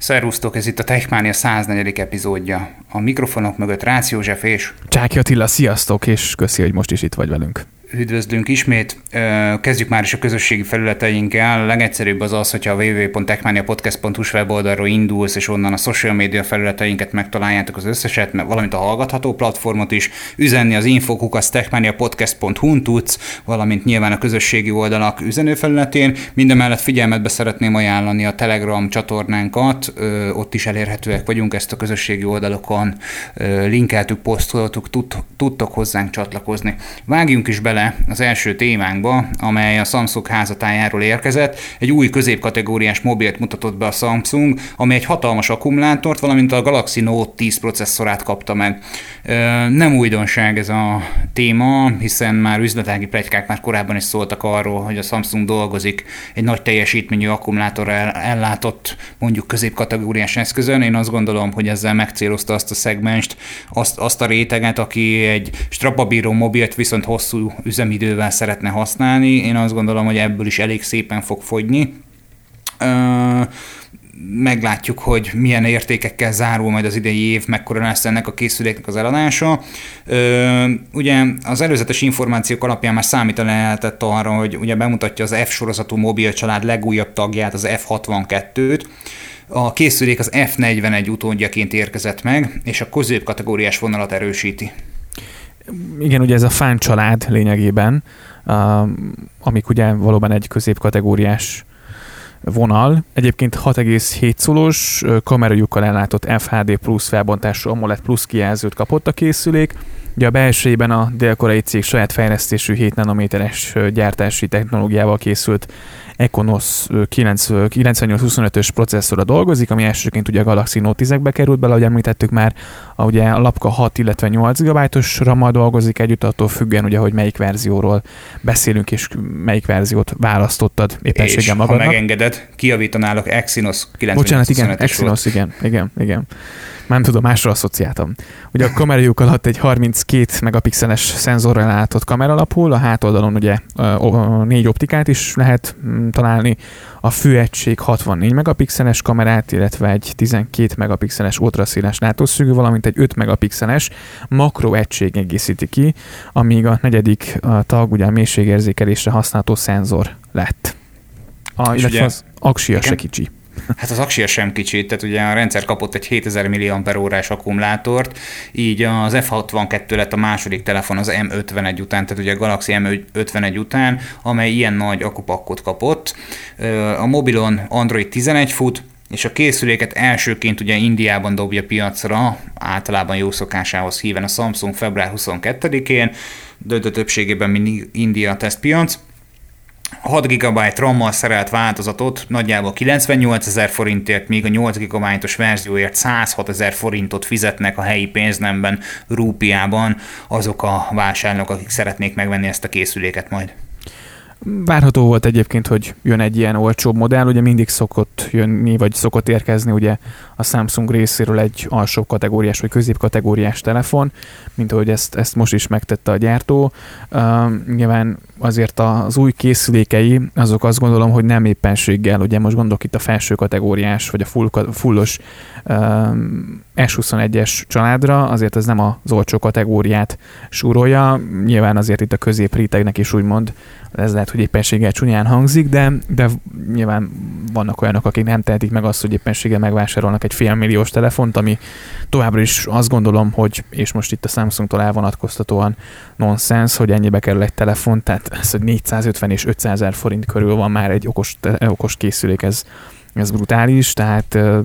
Szervusztok, ez itt a Techmania 104. epizódja. A mikrofonok mögött Rácz József és... Csáki Attila, sziasztok, és köszi, hogy most is itt vagy velünk. Üdvözlünk ismét. Kezdjük már is a közösségi felületeinkkel. A legegyszerűbb az az, hogyha a www.techmaniapodcast.hu weboldalról indulsz, és onnan a social media felületeinket megtaláljátok az összeset, valamint a hallgatható platformot is. Üzenni az infokukat techmaniapodcast.hu-n tudsz, valamint nyilván a közösségi oldalak üzenőfelületén. Mindemellett figyelmetbe szeretném ajánlani a Telegram csatornánkat, ott is elérhetőek vagyunk, ezt a közösségi oldalokon linkeltük, posztoltuk, tudtok hozzánk csatlakozni. Vágjunk is bele bele az első témánkba, amely a Samsung házatájáról érkezett. Egy új középkategóriás mobilt mutatott be a Samsung, ami egy hatalmas akkumulátort, valamint a Galaxy Note 10 processzorát kapta meg. Nem újdonság ez a téma, hiszen már üzletági plegykák már korábban is szóltak arról, hogy a Samsung dolgozik egy nagy teljesítményű akkumulátorral ellátott mondjuk középkategóriás eszközön. Én azt gondolom, hogy ezzel megcélozta azt a szegmenst, azt, azt a réteget, aki egy strapabíró mobilt viszont hosszú üzemidővel szeretne használni. Én azt gondolom, hogy ebből is elég szépen fog fogyni. meglátjuk, hogy milyen értékekkel zárul majd az idei év, mekkora lesz ennek a készüléknek az eladása. ugye az előzetes információk alapján már számítani lehetett arra, hogy ugye bemutatja az F sorozatú mobil család legújabb tagját, az F62-t, a készülék az F41 utódjaként érkezett meg, és a középkategóriás vonalat erősíti igen, ugye ez a fán család lényegében, amik ugye valóban egy középkategóriás vonal. Egyébként 6,7 szolós kamerajukkal ellátott FHD plusz felbontású AMOLED plusz kijelzőt kapott a készülék. Ugye a belsejében a dél-koreai cég saját fejlesztésű 7 nanométeres gyártási technológiával készült Econos 9825-ös processzorra dolgozik, ami elsőként ugye a Galaxy Note 10-ekbe került bele, ahogy említettük már, a, ugye a lapka 6, illetve 8 GB-os RAM-mal dolgozik együtt, attól függően ugye, hogy melyik verzióról beszélünk, és melyik verziót választottad éppenséggel magadnak. ha megengeded, kiavítanálok Exynos 925 Bocsánat, igen, Exynos, igen, igen, igen nem tudom, másra asszociáltam. Ugye a kamerajuk alatt egy 32 megapixeles szenzorral látott kamera alapul, a hátoldalon ugye négy optikát is lehet mm, találni, a főegység 64 megapixeles kamerát, illetve egy 12 megapixeles ultraszéles látószögű, valamint egy 5 megapixeles makro egység egészíti ki, amíg a negyedik tag ugye a mélységérzékelésre használható szenzor lett. A, illetve ugye, az aksia se kicsi. Hát az aksia sem kicsit, tehát ugye a rendszer kapott egy 7000 mAh akkumulátort, így az F62 lett a második telefon az M51 után, tehát ugye a Galaxy M51 után, amely ilyen nagy akupakkot kapott. A mobilon Android 11 fut, és a készüléket elsőként ugye Indiában dobja piacra, általában jó szokásához híven a Samsung február 22-én, döntő többségében mindig India tesztpiac. 6 GB RAM-mal szerelt változatot nagyjából 98 ezer forintért, míg a 8 GB-os verzióért 106 ezer forintot fizetnek a helyi pénznemben, rúpiában azok a vásárlók, akik szeretnék megvenni ezt a készüléket majd. Várható volt egyébként, hogy jön egy ilyen olcsóbb modell, ugye mindig szokott jönni, vagy szokott érkezni ugye a Samsung részéről egy alsó kategóriás vagy középkategóriás telefon, mint ahogy ezt, ezt most is megtette a gyártó. Uh, nyilván azért az új készülékei, azok azt gondolom, hogy nem éppenséggel, ugye most gondolok itt a felső kategóriás, vagy a full, fullos uh, S21-es családra, azért ez nem az olcsó kategóriát súrolja, nyilván azért itt a középrétegnek is úgymond ez lehet, hogy éppenséggel csúnyán hangzik, de, de nyilván vannak olyanok, akik nem tehetik meg azt, hogy éppenséggel megvásárolnak egy félmilliós telefont, ami továbbra is azt gondolom, hogy, és most itt a Samsungtól elvonatkoztatóan nonsens, hogy ennyibe kerül egy telefon, tehát ez, hogy 450 és 500 ezer forint körül van már egy okos, okos készülék, ez, ez brutális, tehát uh,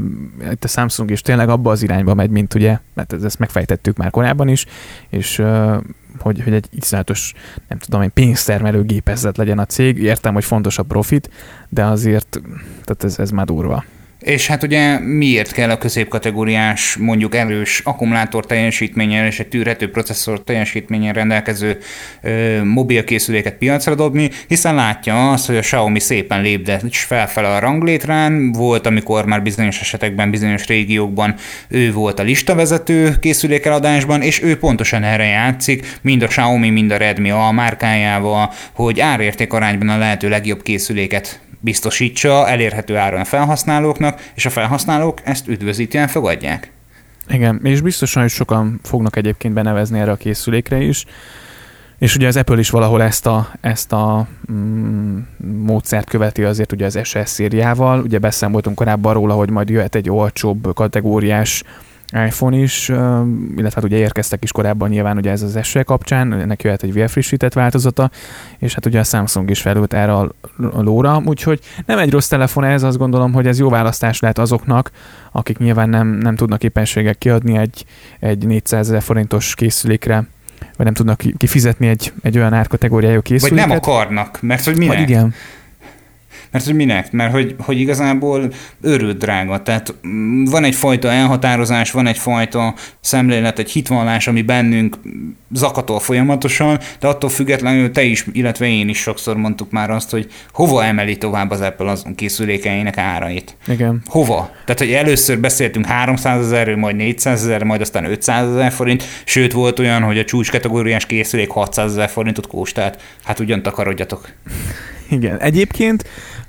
itt a Samsung is tényleg abba az irányba megy, mint ugye, mert ezt megfejtettük már korábban is, és uh, hogy, hogy egy iszonyatos, nem tudom, egy pénztermelő gépezet legyen a cég. Értem, hogy fontos a profit, de azért tehát ez, ez már durva. És hát ugye miért kell a középkategóriás, mondjuk erős akkumulátor teljesítménnyel és egy tűrhető processzor teljesítménnyel rendelkező ö, mobilkészüléket piacra dobni, hiszen látja azt, hogy a Xiaomi szépen lépde és felfele a ranglétrán, volt, amikor már bizonyos esetekben, bizonyos régiókban ő volt a listavezető készülékeladásban, és ő pontosan erre játszik, mind a Xiaomi, mind a Redmi a márkájával, hogy árérték arányban a lehető legjobb készüléket biztosítsa elérhető áron a felhasználóknak, és a felhasználók ezt üdvözítően fogadják. Igen, és biztosan, hogy sokan fognak egyébként benevezni erre a készülékre is, és ugye az Apple is valahol ezt a, ezt a mm, módszert követi azért ugye az SS szériával. Ugye beszámoltunk korábban róla, hogy majd jöhet egy olcsóbb kategóriás iPhone is, illetve hát ugye érkeztek is korábban nyilván ugye ez az SE kapcsán, ennek jöhet egy vérfrissített változata, és hát ugye a Samsung is felült erre a lóra, úgyhogy nem egy rossz telefon ez, azt gondolom, hogy ez jó választás lehet azoknak, akik nyilván nem, nem tudnak éppenségek kiadni egy, egy 400 ezer forintos készülékre, vagy nem tudnak kifizetni egy, egy olyan árkategóriájú készüléket. Vagy nem akarnak, mert hogy minek? Vagy igen. Mert hogy minek? Mert hogy, hogy igazából őrült drága. Tehát mm, van egyfajta elhatározás, van egyfajta szemlélet, egy hitvallás, ami bennünk zakatol folyamatosan, de attól függetlenül te is, illetve én is sokszor mondtuk már azt, hogy hova emeli tovább az Apple az készülékeinek árait. Igen. Hova? Tehát, hogy először beszéltünk 300 ezerről, majd 400 ezer, majd aztán 500 ezer forint, sőt volt olyan, hogy a csúcs kategóriás készülék 600 ezer forintot kóstált. Hát ugyan takarodjatok. Igen. Egyébként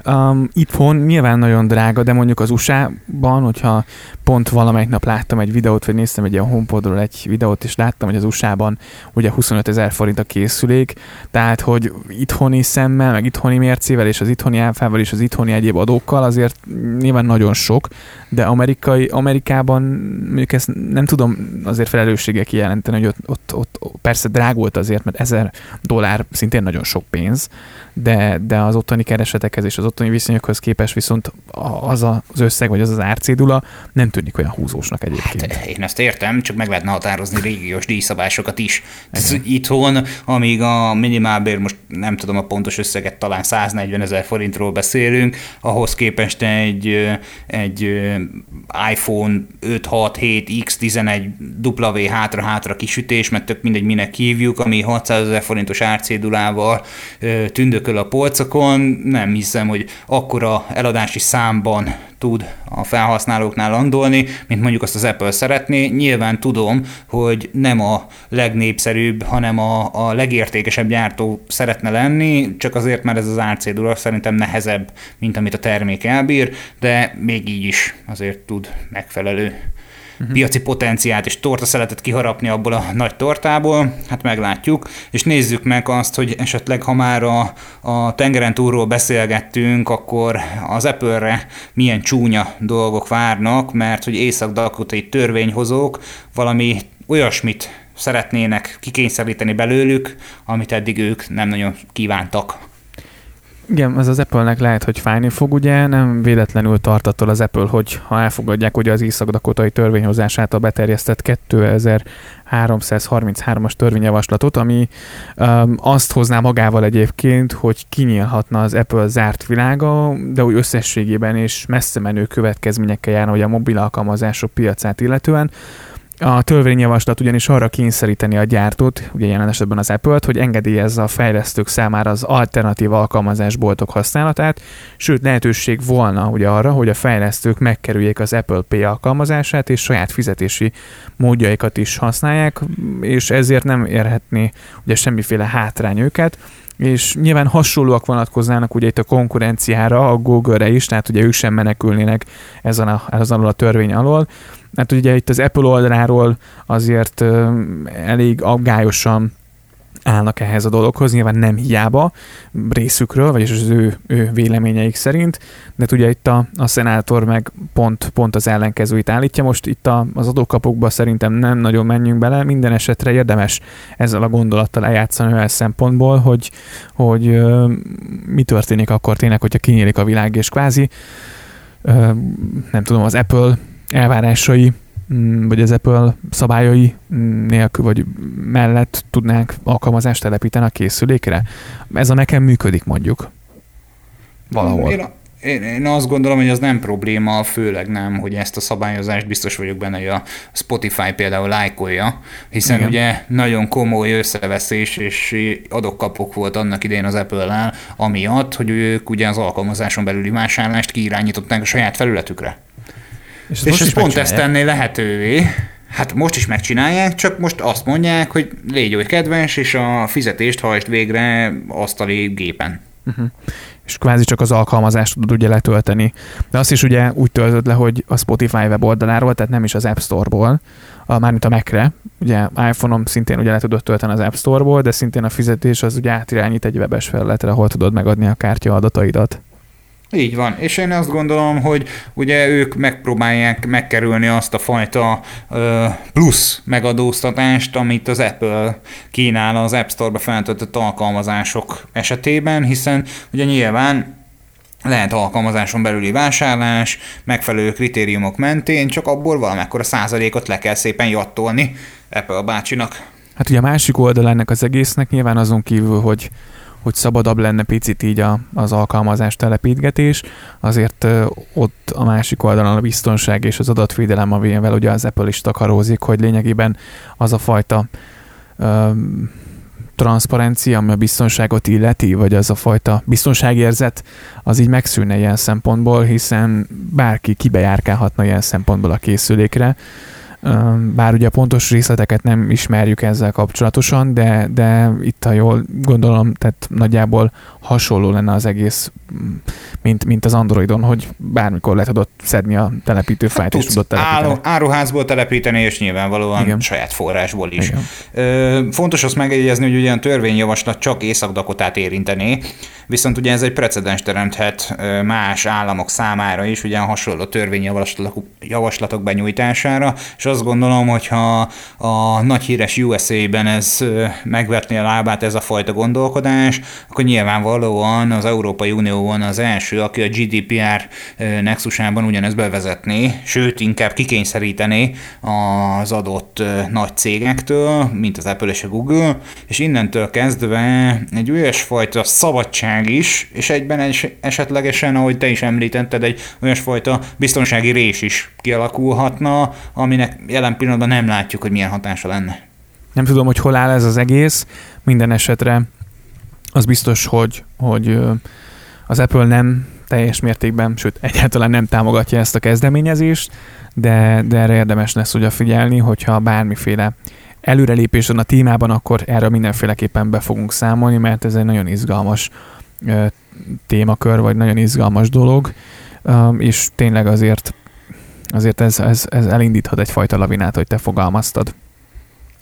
Um, itthon nyilván nagyon drága, de mondjuk az USA-ban, hogyha pont valamelyik nap láttam egy videót, vagy néztem egy ilyen HomePodról egy videót, és láttam, hogy az USA-ban ugye 25 ezer forint a készülék, tehát hogy itthoni szemmel, meg itthoni mércével, és az itthoni áfával, és az itthoni egyéb adókkal azért nyilván nagyon sok, de amerikai, Amerikában mondjuk ezt nem tudom azért felelősséggel kijelenteni, hogy ott, ott, ott persze drágult azért, mert ezer dollár szintén nagyon sok pénz, de, de az ottani keresetekhez és az ottani viszonyokhoz képest viszont az az összeg, vagy az az árcédula nem tűnik olyan húzósnak egyébként. Hát, én ezt értem, csak meg lehetne határozni régiós díjszabásokat is. Ez itthon, amíg a minimálbér, most nem tudom a pontos összeget, talán 140 ezer forintról beszélünk, ahhoz képest egy, egy iPhone 5, 6, 7, X11 W hátra-hátra kisütés, mert tök mindegy minek hívjuk, ami 600 ezer forintos árcédulával tündököl a polcokon, nem hiszem, hogy akkora eladási számban tud a felhasználóknál landolni, mint mondjuk azt az Apple szeretné. Nyilván tudom, hogy nem a legnépszerűbb, hanem a, a legértékesebb gyártó szeretne lenni, csak azért, mert ez az árcédula szerintem nehezebb, mint amit a termék elbír, de még így is azért tud megfelelő uh-huh. piaci potenciált és tortaszeletet kiharapni abból a nagy tortából, hát meglátjuk, és nézzük meg azt, hogy esetleg ha már a, a tengeren túlról beszélgettünk, akkor az Apple-re milyen csúnya dolgok várnak, mert hogy észak törvényhozók valami olyasmit szeretnének kikényszeríteni belőlük, amit eddig ők nem nagyon kívántak. Igen, ez az Apple-nek lehet, hogy fájni fog, ugye? Nem véletlenül tart attól az Apple, hogy ha elfogadják ugye az észak törvényhozás által beterjesztett 2333-as törvényjavaslatot, ami um, azt hozná magával egyébként, hogy kinyílhatna az Apple zárt világa, de úgy összességében és messze menő következményekkel járna hogy a mobil alkalmazások piacát illetően, a törvényjavaslat ugyanis arra kényszeríteni a gyártót, ugye jelen esetben az Apple-t, hogy engedélyezze a fejlesztők számára az alternatív alkalmazásboltok használatát, sőt lehetőség volna ugye arra, hogy a fejlesztők megkerüljék az Apple Pay alkalmazását, és saját fizetési módjaikat is használják, és ezért nem érhetné ugye semmiféle hátrány őket. És nyilván hasonlóak vonatkoznának ugye itt a konkurenciára, a Google-re is, tehát ugye ők sem menekülnének ezen a, ezen a törvény alól, mert ugye itt az Apple oldaláról azért elég aggályosan állnak ehhez a dologhoz, nyilván nem hiába részükről, vagyis az ő, ő véleményeik szerint, de ugye itt a, a szenátor meg pont, pont az ellenkezőit állítja. Most itt a, az adókapokba szerintem nem nagyon menjünk bele, minden esetre érdemes ezzel a gondolattal eljátszani olyan szempontból, hogy, hogy mi történik akkor tényleg, hogyha kinyílik a világ, és kvázi nem tudom, az Apple elvárásai mm, vagy az Apple szabályai nélkül, vagy mellett tudnánk alkalmazást telepíteni a készülékre. Ez a nekem működik mondjuk. Valahol. Én, én, én azt gondolom, hogy az nem probléma, főleg nem, hogy ezt a szabályozást biztos vagyok benne, hogy a Spotify például lájkolja, hiszen Igen. ugye nagyon komoly összeveszés és adokkapok volt annak idején az Apple-nál, amiatt, hogy ők ugye az alkalmazáson belüli vásárlást kiirányították a saját felületükre. És, és ez pont ezt tenné lehetővé. Hát most is megcsinálják, csak most azt mondják, hogy légy oly kedves, és a fizetést hajtsd végre asztali gépen. Uh-huh. és kvázi csak az alkalmazást tudod ugye letölteni. De azt is ugye úgy töltöd le, hogy a Spotify weboldaláról, tehát nem is az App Store-ból, a, mármint a Mac-re. Ugye iPhone-om szintén ugye le tudod tölteni az App Store-ból, de szintén a fizetés az ugye átirányít egy webes felületre, ahol tudod megadni a kártya adataidat. Így van, és én azt gondolom, hogy ugye ők megpróbálják megkerülni azt a fajta ö, plusz megadóztatást, amit az Apple kínál az App Store-ba feltöltött alkalmazások esetében, hiszen ugye nyilván lehet alkalmazáson belüli vásárlás, megfelelő kritériumok mentén, csak abból valamekkora százalékot le kell szépen jattolni Apple bácsinak. Hát ugye a másik oldal ennek az egésznek nyilván azon kívül, hogy hogy szabadabb lenne picit így a, az alkalmazás telepítgetés, azért ott a másik oldalon a biztonság és az adatvédelem, amivel ugye az Apple is takarózik, hogy lényegében az a fajta ö, transzparencia, ami a biztonságot illeti, vagy az a fajta biztonságérzet, az így megszűnne ilyen szempontból, hiszen bárki kibejárkálhatna ilyen szempontból a készülékre, bár ugye a pontos részleteket nem ismerjük ezzel kapcsolatosan, de, de itt, ha jól gondolom, tehát nagyjából hasonló lenne az egész, mint, mint az Androidon, hogy bármikor le tudod szedni a telepítő fájt, hát és tudod telepíteni. Áru, áruházból telepíteni, és nyilvánvalóan Igen. saját forrásból is. Igen. Fontos azt megjegyezni, hogy ugyan törvényjavaslat csak Észak-Dakotát érintené, viszont ugye ez egy precedens teremthet más államok számára is, ugye hasonló törvényjavaslatok benyújtására, és azt gondolom, hogyha a nagy híres USA-ben ez megvetné a lábát ez a fajta gondolkodás, akkor nyilvánvalóan az Európai Unióban az első, aki a GDPR nexusában ugyanezt bevezetné, sőt inkább kikényszerítené az adott nagy cégektől, mint az Apple és a Google, és innentől kezdve egy olyasfajta szabadság is, és egyben egy, esetlegesen, ahogy te is említetted, egy olyasfajta biztonsági rés is kialakulhatna, aminek jelen pillanatban nem látjuk, hogy milyen hatása lenne. Nem tudom, hogy hol áll ez az egész. Minden esetre az biztos, hogy, hogy az Apple nem teljes mértékben, sőt egyáltalán nem támogatja ezt a kezdeményezést, de, de erre érdemes lesz ugye figyelni, hogyha bármiféle előrelépés van a témában, akkor erre mindenféleképpen be fogunk számolni, mert ez egy nagyon izgalmas témakör, vagy nagyon izgalmas dolog, és tényleg azért azért ez, ez, ez elindíthat egyfajta lavinát, hogy te fogalmaztad.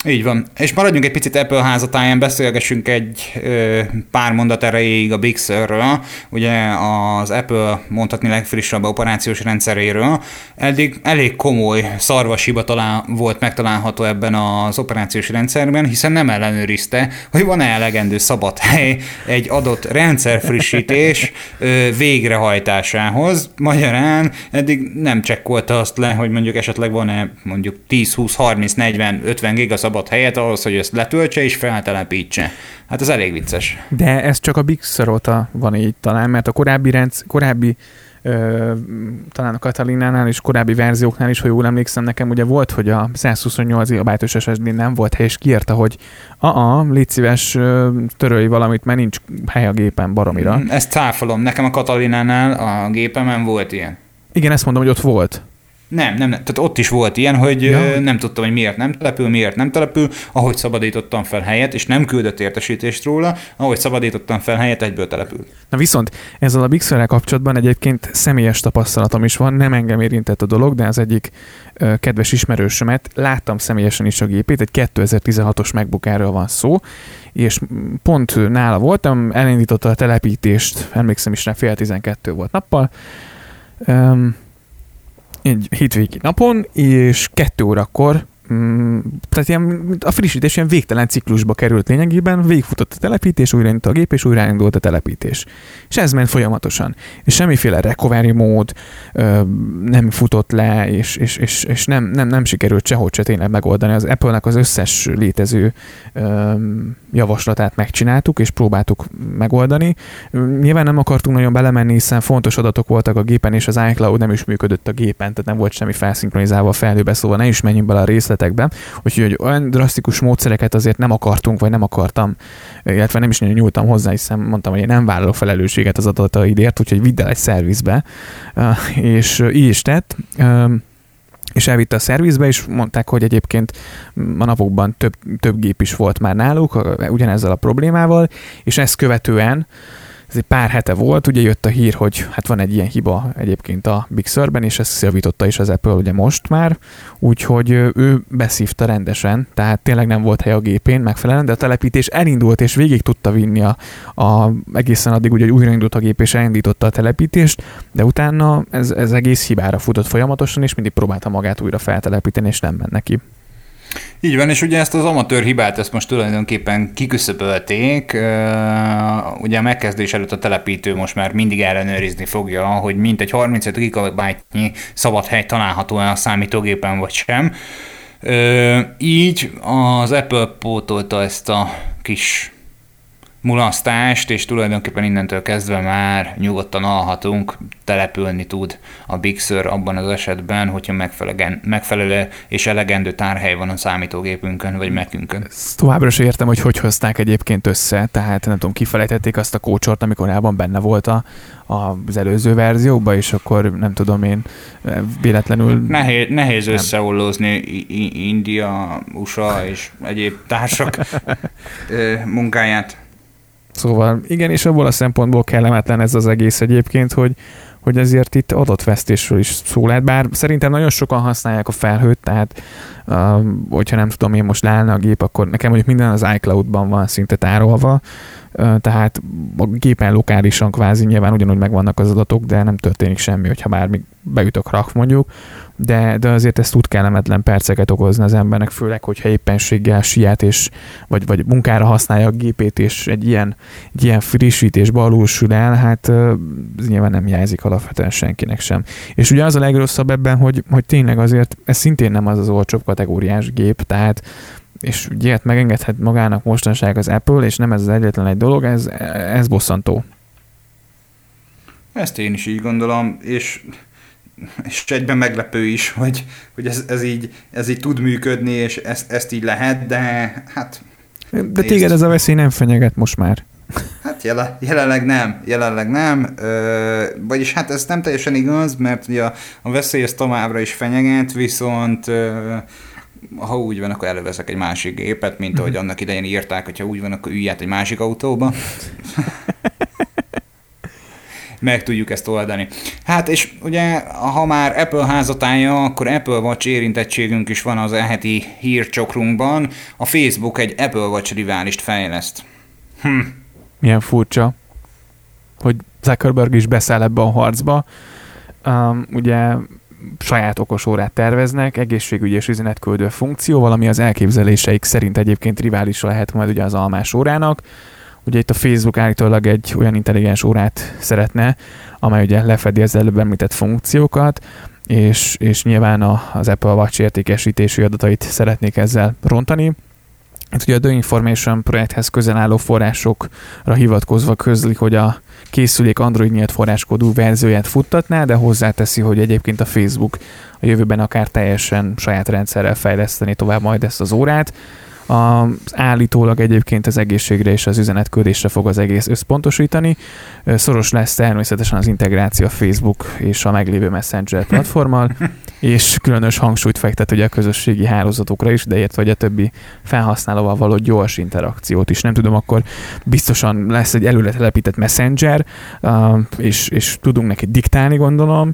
Így van. És maradjunk egy picit Apple házatáján, beszélgessünk egy ö, pár mondat erejéig a Big Sur-ről, ugye az Apple mondhatni legfrissebb operációs rendszeréről. Eddig elég komoly szarvasiba talán volt megtalálható ebben az operációs rendszerben, hiszen nem ellenőrizte, hogy van-e elegendő szabad hely egy adott rendszerfrissítés ö, végrehajtásához. Magyarán eddig nem csekkolta azt le, hogy mondjuk esetleg van-e mondjuk 10, 20, 30, 40, 50 giga szabad helyet ahhoz, hogy ezt letöltse és feltelepítse. Hát ez elég vicces. De ez csak a Big Sur óta van így talán, mert a korábbi, rendsz, korábbi ö, talán a Katalinánál és korábbi verzióknál is, ha jól emlékszem, nekem ugye volt, hogy a 128 GB-os SSD nem volt hely, és kiírta, hogy a légy szíves, törölj valamit, mert nincs hely a gépen baromira. Ezt cáfolom. Nekem a Katalinánál a gépemen volt ilyen. Igen, ezt mondom, hogy ott volt. Nem, nem, nem. Tehát ott is volt ilyen, hogy ja. nem tudtam, hogy miért nem települ, miért nem települ, ahogy szabadítottam fel helyet, és nem küldött értesítést róla, ahogy szabadítottam fel helyet, egyből települ. Na viszont ezzel a big kapcsolatban egyébként személyes tapasztalatom is van, nem engem érintett a dolog, de az egyik ö, kedves ismerősömet láttam személyesen is a gépét, egy 2016-os MacBook van szó, és pont nála voltam, elindította a telepítést, emlékszem is rá, fél 12 volt nappal, egy hétvégi napon, és kettő órakor Mm, tehát ilyen, a frissítés ilyen végtelen ciklusba került lényegében, végigfutott a telepítés, újraindult a gép, és újraindult a telepítés. És ez ment folyamatosan. És semmiféle recovery mód ö, nem futott le, és, és, és, és nem, nem, nem sikerült sehogy se tényleg megoldani. Az Apple-nek az összes létező ö, javaslatát megcsináltuk, és próbáltuk megoldani. Nyilván nem akartunk nagyon belemenni, hiszen fontos adatok voltak a gépen, és az iCloud nem is működött a gépen, tehát nem volt semmi felszinkronizálva a felhőbe, szóval ne is menjünk bele a részlet részletekbe, úgyhogy olyan drasztikus módszereket azért nem akartunk, vagy nem akartam, illetve nem is nagyon nyúltam hozzá, hiszen mondtam, hogy én nem vállalok felelősséget az adataidért, úgyhogy vidd el egy szervizbe, és így is tett. És elvitte a szervizbe, és mondták, hogy egyébként a napokban több, több gép is volt már náluk, ugyanezzel a problémával, és ezt követően ez egy pár hete volt, ugye jött a hír, hogy hát van egy ilyen hiba egyébként a Big Sur-ben, és ezt javította is az Apple ugye most már, úgyhogy ő beszívta rendesen, tehát tényleg nem volt hely a gépén megfelelően, de a telepítés elindult, és végig tudta vinni a, a egészen addig, ugye, hogy újraindult a gép, és elindította a telepítést, de utána ez, ez egész hibára futott folyamatosan, és mindig próbálta magát újra feltelepíteni, és nem ment neki. Így van, és ugye ezt az amatőr hibát ezt most tulajdonképpen kiküszöbölték. Ugye a megkezdés előtt a telepítő most már mindig ellenőrizni fogja, hogy mintegy 35 GB-nyi szabad hely található a számítógépen vagy sem. Így az Apple pótolta ezt a kis mulasztást, és tulajdonképpen innentől kezdve már nyugodtan alhatunk, települni tud a Big Sur abban az esetben, hogyha megfelelő és elegendő tárhely van a számítógépünkön vagy mekünkön. továbbra is értem, hogy hogy hozták egyébként össze, tehát nem tudom, kifelejtették azt a kócsort, amikor elban benne volt a, az előző verzióban, és akkor nem tudom én véletlenül... Nehéz, nehéz összeollózni India, USA és egyéb társak munkáját. Szóval igen, és abból a szempontból kellemetlen ez az egész egyébként, hogy, hogy ezért itt adatvesztésről is szó lehet, bár szerintem nagyon sokan használják a felhőt, tehát uh, hogyha nem tudom én most leállna a gép, akkor nekem mondjuk minden az iCloud-ban van szinte tárolva, uh, tehát a gépen lokálisan kvázi nyilván ugyanúgy megvannak az adatok, de nem történik semmi, hogyha bármi beütök rak mondjuk, de, de azért ez tud kellemetlen perceket okozni az embernek, főleg, hogyha éppenséggel siet, és, vagy, vagy munkára használja a gépét, és egy ilyen, egy ilyen frissítés balúsul el, hát ez nyilván nem jelzik alapvetően senkinek sem. És ugye az a legrosszabb ebben, hogy, hogy tényleg azért ez szintén nem az az olcsóbb kategóriás gép, tehát és ilyet megengedhet magának mostanság az Apple, és nem ez az egyetlen egy dolog, ez, ez bosszantó. Ezt én is így gondolom, és és egyben meglepő is, hogy, hogy ez, ez, így, ez így tud működni, és ezt, ezt így lehet, de hát... De nézd. téged ez a veszély nem fenyeget most már. Hát jelen, jelenleg nem, jelenleg nem, ö, vagyis hát ez nem teljesen igaz, mert ugye a, a veszély ez továbbra is fenyeget, viszont ö, ha úgy van, akkor előveszek egy másik gépet, mint ahogy mhm. annak idején írták, hogyha úgy van, akkor ülj át egy másik autóba. meg tudjuk ezt oldani. Hát és ugye, ha már Apple házatája, akkor Apple Watch érintettségünk is van az eheti hírcsokrunkban. A Facebook egy Apple Watch riválist fejleszt. Hm. Milyen furcsa, hogy Zuckerberg is beszáll ebbe a harcba. Um, ugye saját okos órát terveznek, egészségügyi és üzenetküldő funkció, valami az elképzeléseik szerint egyébként rivális lehet majd ugye az almás órának. Ugye itt a Facebook állítólag egy olyan intelligens órát szeretne, amely ugye lefedi az előbb említett funkciókat, és, és nyilván a, az Apple Watch értékesítési adatait szeretnék ezzel rontani. Hát ugye a The Information projekthez közel álló forrásokra hivatkozva közlik, hogy a készülék Android nyílt forráskódú verzióját futtatná, de hozzáteszi, hogy egyébként a Facebook a jövőben akár teljesen saját rendszerrel fejleszteni tovább majd ezt az órát, az állítólag egyébként az egészségre és az üzenetküldésre fog az egész összpontosítani. Szoros lesz természetesen az integráció a Facebook és a meglévő Messenger platformmal, és különös hangsúlyt fektet ugye a közösségi hálózatokra is, de értve, hogy a többi felhasználóval való gyors interakciót is. Nem tudom, akkor biztosan lesz egy előre telepített Messenger, és, és tudunk neki diktálni, gondolom,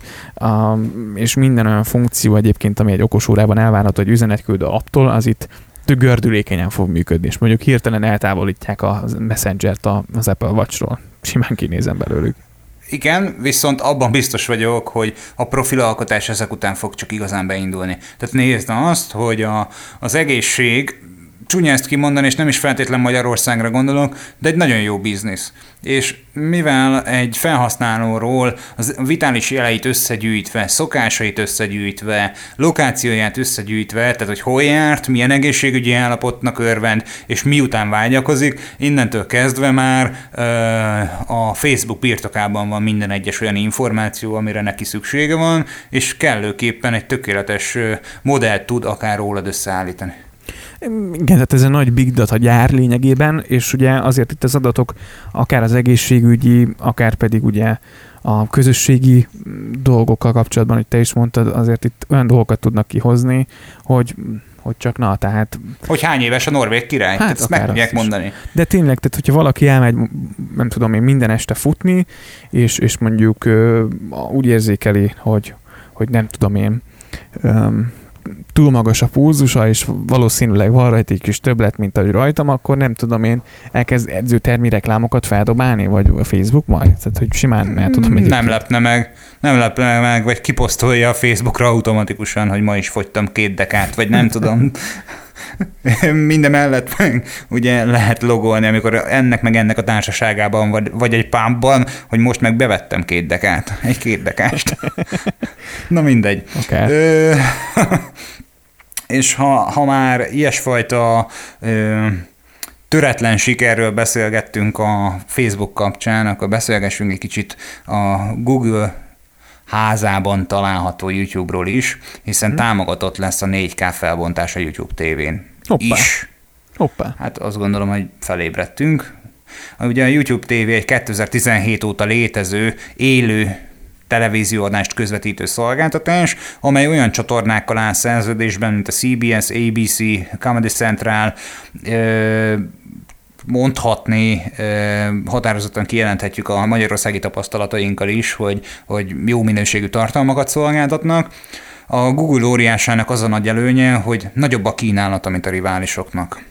és minden olyan funkció egyébként, ami egy okos órában elvárható, hogy üzenetküldő apptól, az itt gördülékenyen fog működni, és mondjuk hirtelen eltávolítják a Messenger-t az Apple Watch-ról. Simán kinézem belőlük. Igen, viszont abban biztos vagyok, hogy a profilalkotás ezek után fog csak igazán beindulni. Tehát nézd azt, hogy a, az egészség csúnya ezt kimondani, és nem is feltétlen Magyarországra gondolok, de egy nagyon jó biznisz. És mivel egy felhasználóról az vitális jeleit összegyűjtve, szokásait összegyűjtve, lokációját összegyűjtve, tehát hogy hol járt, milyen egészségügyi állapotnak örvend, és miután vágyakozik, innentől kezdve már ö, a Facebook birtokában van minden egyes olyan információ, amire neki szüksége van, és kellőképpen egy tökéletes modellt tud akár rólad összeállítani. Igen, tehát ez egy nagy big data gyár lényegében, és ugye azért itt az adatok akár az egészségügyi, akár pedig ugye a közösségi dolgokkal kapcsolatban, hogy te is mondtad, azért itt olyan dolgokat tudnak kihozni, hogy hogy csak na, tehát... Hogy hány éves a Norvég király? Hát ezt meg tudják mondani. De tényleg, tehát hogyha valaki elmegy, nem tudom én, minden este futni, és, és mondjuk úgy érzékeli, hogy, hogy nem tudom én, túl magas a pulzusa, és valószínűleg van rajta egy kis többlet, mint ahogy rajtam, akkor nem tudom én elkezd edzőtermi reklámokat feldobálni, vagy a Facebook majd? Tehát, hogy simán el tudom egyébként. Nem lepne meg, nem lepne meg, vagy kiposztolja a Facebookra automatikusan, hogy ma is fogytam két dekát, vagy nem tudom. Minden mellett ugye lehet logolni, amikor ennek meg ennek a társaságában, vagy, vagy egy pámpban, hogy most meg bevettem két dekát, egy két dekást. Na mindegy. Okay. Ö, és ha, ha már ilyesfajta ö, töretlen sikerről beszélgettünk a Facebook kapcsán, akkor beszélgessünk egy kicsit a Google házában található YouTube-ról is, hiszen hmm. támogatott lesz a 4K felbontás a YouTube tévén Hoppá. is. Hoppá. Hát azt gondolom, hogy felébredtünk. Ugye a YouTube TV egy 2017 óta létező, élő televízióadást közvetítő szolgáltatás, amely olyan csatornákkal áll szerződésben, mint a CBS, ABC, Comedy Central, mondhatni, határozottan kijelenthetjük a magyarországi tapasztalatainkkal is, hogy, hogy jó minőségű tartalmakat szolgáltatnak. A Google óriásának az a nagy előnye, hogy nagyobb a kínálata, mint a riválisoknak.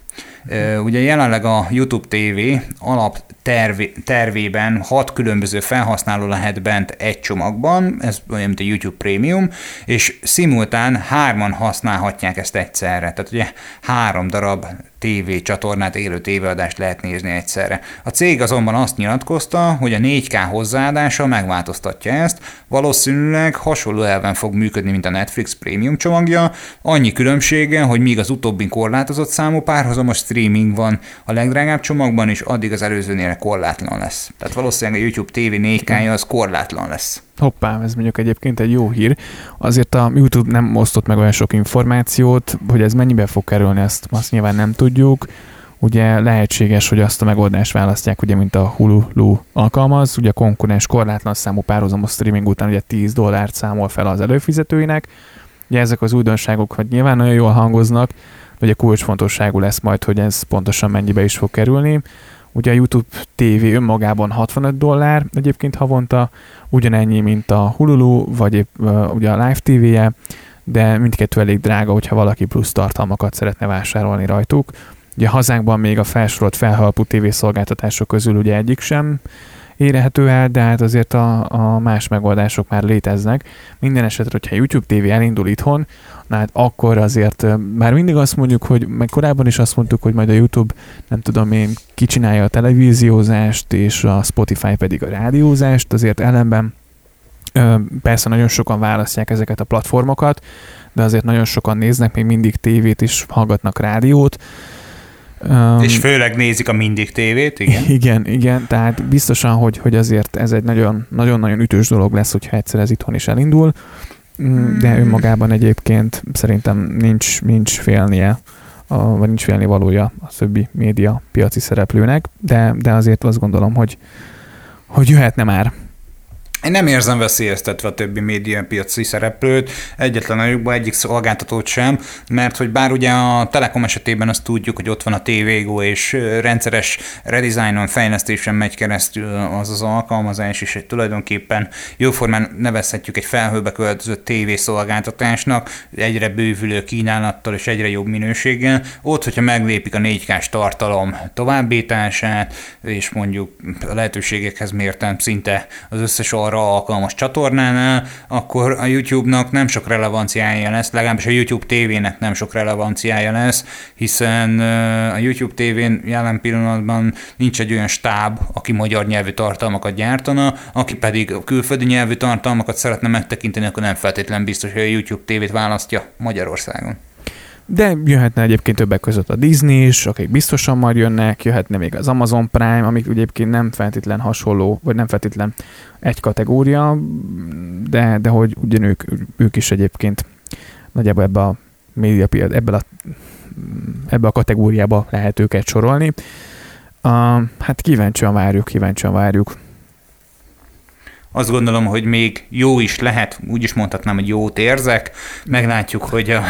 Ugye jelenleg a YouTube TV alap tervé, tervében hat különböző felhasználó lehet bent egy csomagban, ez olyan, mint a YouTube Premium, és szimultán hárman használhatják ezt egyszerre. Tehát ugye három darab TV csatornát, élő tévéadást lehet nézni egyszerre. A cég azonban azt nyilatkozta, hogy a 4K hozzáadása megváltoztatja ezt, valószínűleg hasonló elven fog működni, mint a Netflix Premium csomagja, annyi különbsége, hogy míg az utóbbi korlátozott számú párhuzamos streaming van a legdrágább csomagban, és addig az előzőnél korlátlan lesz. Tehát valószínűleg a YouTube TV 4K-ja az korlátlan lesz. Hoppá, ez mondjuk egyébként egy jó hír. Azért a YouTube nem osztott meg olyan sok információt, hogy ez mennyibe fog kerülni, ezt azt nyilván nem tudjuk. Ugye lehetséges, hogy azt a megoldást választják, ugye, mint a Hulu alkalmaz, ugye a konkurens korlátlan számú párhuzamos streaming után ugye 10 dollárt számol fel az előfizetőinek. Ugye ezek az újdonságok, hogy nyilván nagyon jól hangoznak, de ugye kulcsfontosságú lesz majd, hogy ez pontosan mennyibe is fog kerülni. Ugye a YouTube TV önmagában 65 dollár egyébként havonta, ugyanennyi, mint a Hulu, vagy épp, ugye a Live TV-je, de mindkettő elég drága, hogyha valaki plusz tartalmakat szeretne vásárolni rajtuk. Ugye hazánkban még a felsorolt felhalpú tévészolgáltatások közül ugye egyik sem érhető el, de hát azért a, a más megoldások már léteznek. Minden esetre, hogyha YouTube TV elindul itthon, na hát akkor azért már mindig azt mondjuk, hogy meg korábban is azt mondtuk, hogy majd a YouTube, nem tudom én, kicsinálja a televíziózást, és a Spotify pedig a rádiózást, azért ellenben Persze nagyon sokan választják ezeket a platformokat, de azért nagyon sokan néznek még mindig tévét is, hallgatnak rádiót, Um, és főleg nézik a mindig tévét, igen? Igen, igen, tehát biztosan, hogy, hogy azért ez egy nagyon-nagyon ütős dolog lesz, hogyha egyszer ez itthon is elindul, mm, de hmm. önmagában egyébként szerintem nincs, nincs félnie, a, vagy nincs félni valója a többi média piaci szereplőnek, de, de azért azt gondolom, hogy, hogy jöhetne már én nem érzem veszélyeztetve a többi médiapiaci szereplőt, egyetlen nagyokban egyik szolgáltatót sem, mert hogy bár ugye a Telekom esetében azt tudjuk, hogy ott van a TVGO, és rendszeres redesignon, fejlesztésen megy keresztül az az alkalmazás, és tulajdonképpen jóformán nevezhetjük egy felhőbe költözött TV szolgáltatásnak, egyre bővülő kínálattal és egyre jobb minőséggel. Ott, hogyha meglépik a 4 k tartalom továbbítását, és mondjuk a lehetőségekhez mértem szinte az összes arra alkalmas csatornánál, akkor a YouTube-nak nem sok relevanciája lesz, legalábbis a YouTube TV-nek nem sok relevanciája lesz, hiszen a YouTube TV-n jelen pillanatban nincs egy olyan stáb, aki magyar nyelvű tartalmakat gyártana, aki pedig külföldi nyelvű tartalmakat szeretne megtekinteni, akkor nem feltétlenül biztos, hogy a YouTube TV-t választja Magyarországon. De jöhetne egyébként többek között a Disney is, akik biztosan majd jönnek, jöhetne még az Amazon Prime, amik egyébként nem feltétlen hasonló, vagy nem feltétlen egy kategória, de, de hogy ugyan ők, ők is egyébként nagyjából ebbe a médiapiac, ebbe a, ebbe a kategóriába lehet őket sorolni. Uh, hát kíváncsian várjuk, kíváncsian várjuk. Azt gondolom, hogy még jó is lehet, úgy is mondhatnám, hogy jót érzek. Meglátjuk, hogy a,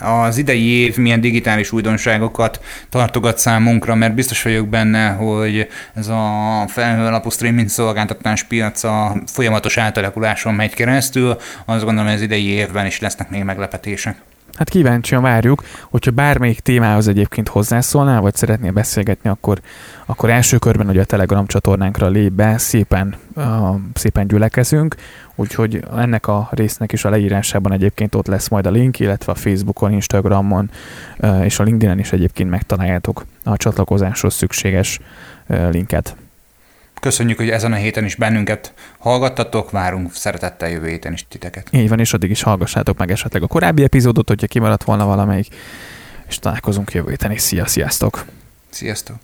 az idei év milyen digitális újdonságokat tartogat számunkra, mert biztos vagyok benne, hogy ez a felhő alapú streaming szolgáltatás piaca folyamatos átalakuláson megy keresztül. Azt gondolom, hogy az idei évben is lesznek még meglepetések. Hát kíváncsian várjuk, hogyha bármelyik témához egyébként hozzászólnál, vagy szeretnél beszélgetni, akkor, akkor első körben hogy a Telegram csatornánkra lép be, szépen, uh, szépen gyülekezünk, úgyhogy ennek a résznek is a leírásában egyébként ott lesz majd a link, illetve a Facebookon, Instagramon uh, és a LinkedIn-en is egyébként megtaláljátok a csatlakozáshoz szükséges uh, linket. Köszönjük, hogy ezen a héten is bennünket hallgattatok, várunk szeretettel jövő héten is titeket. Így van, és addig is hallgassátok meg esetleg a korábbi epizódot, hogyha kimaradt volna valamelyik, és találkozunk jövő héten is. Szia, sziasztok! Sziasztok!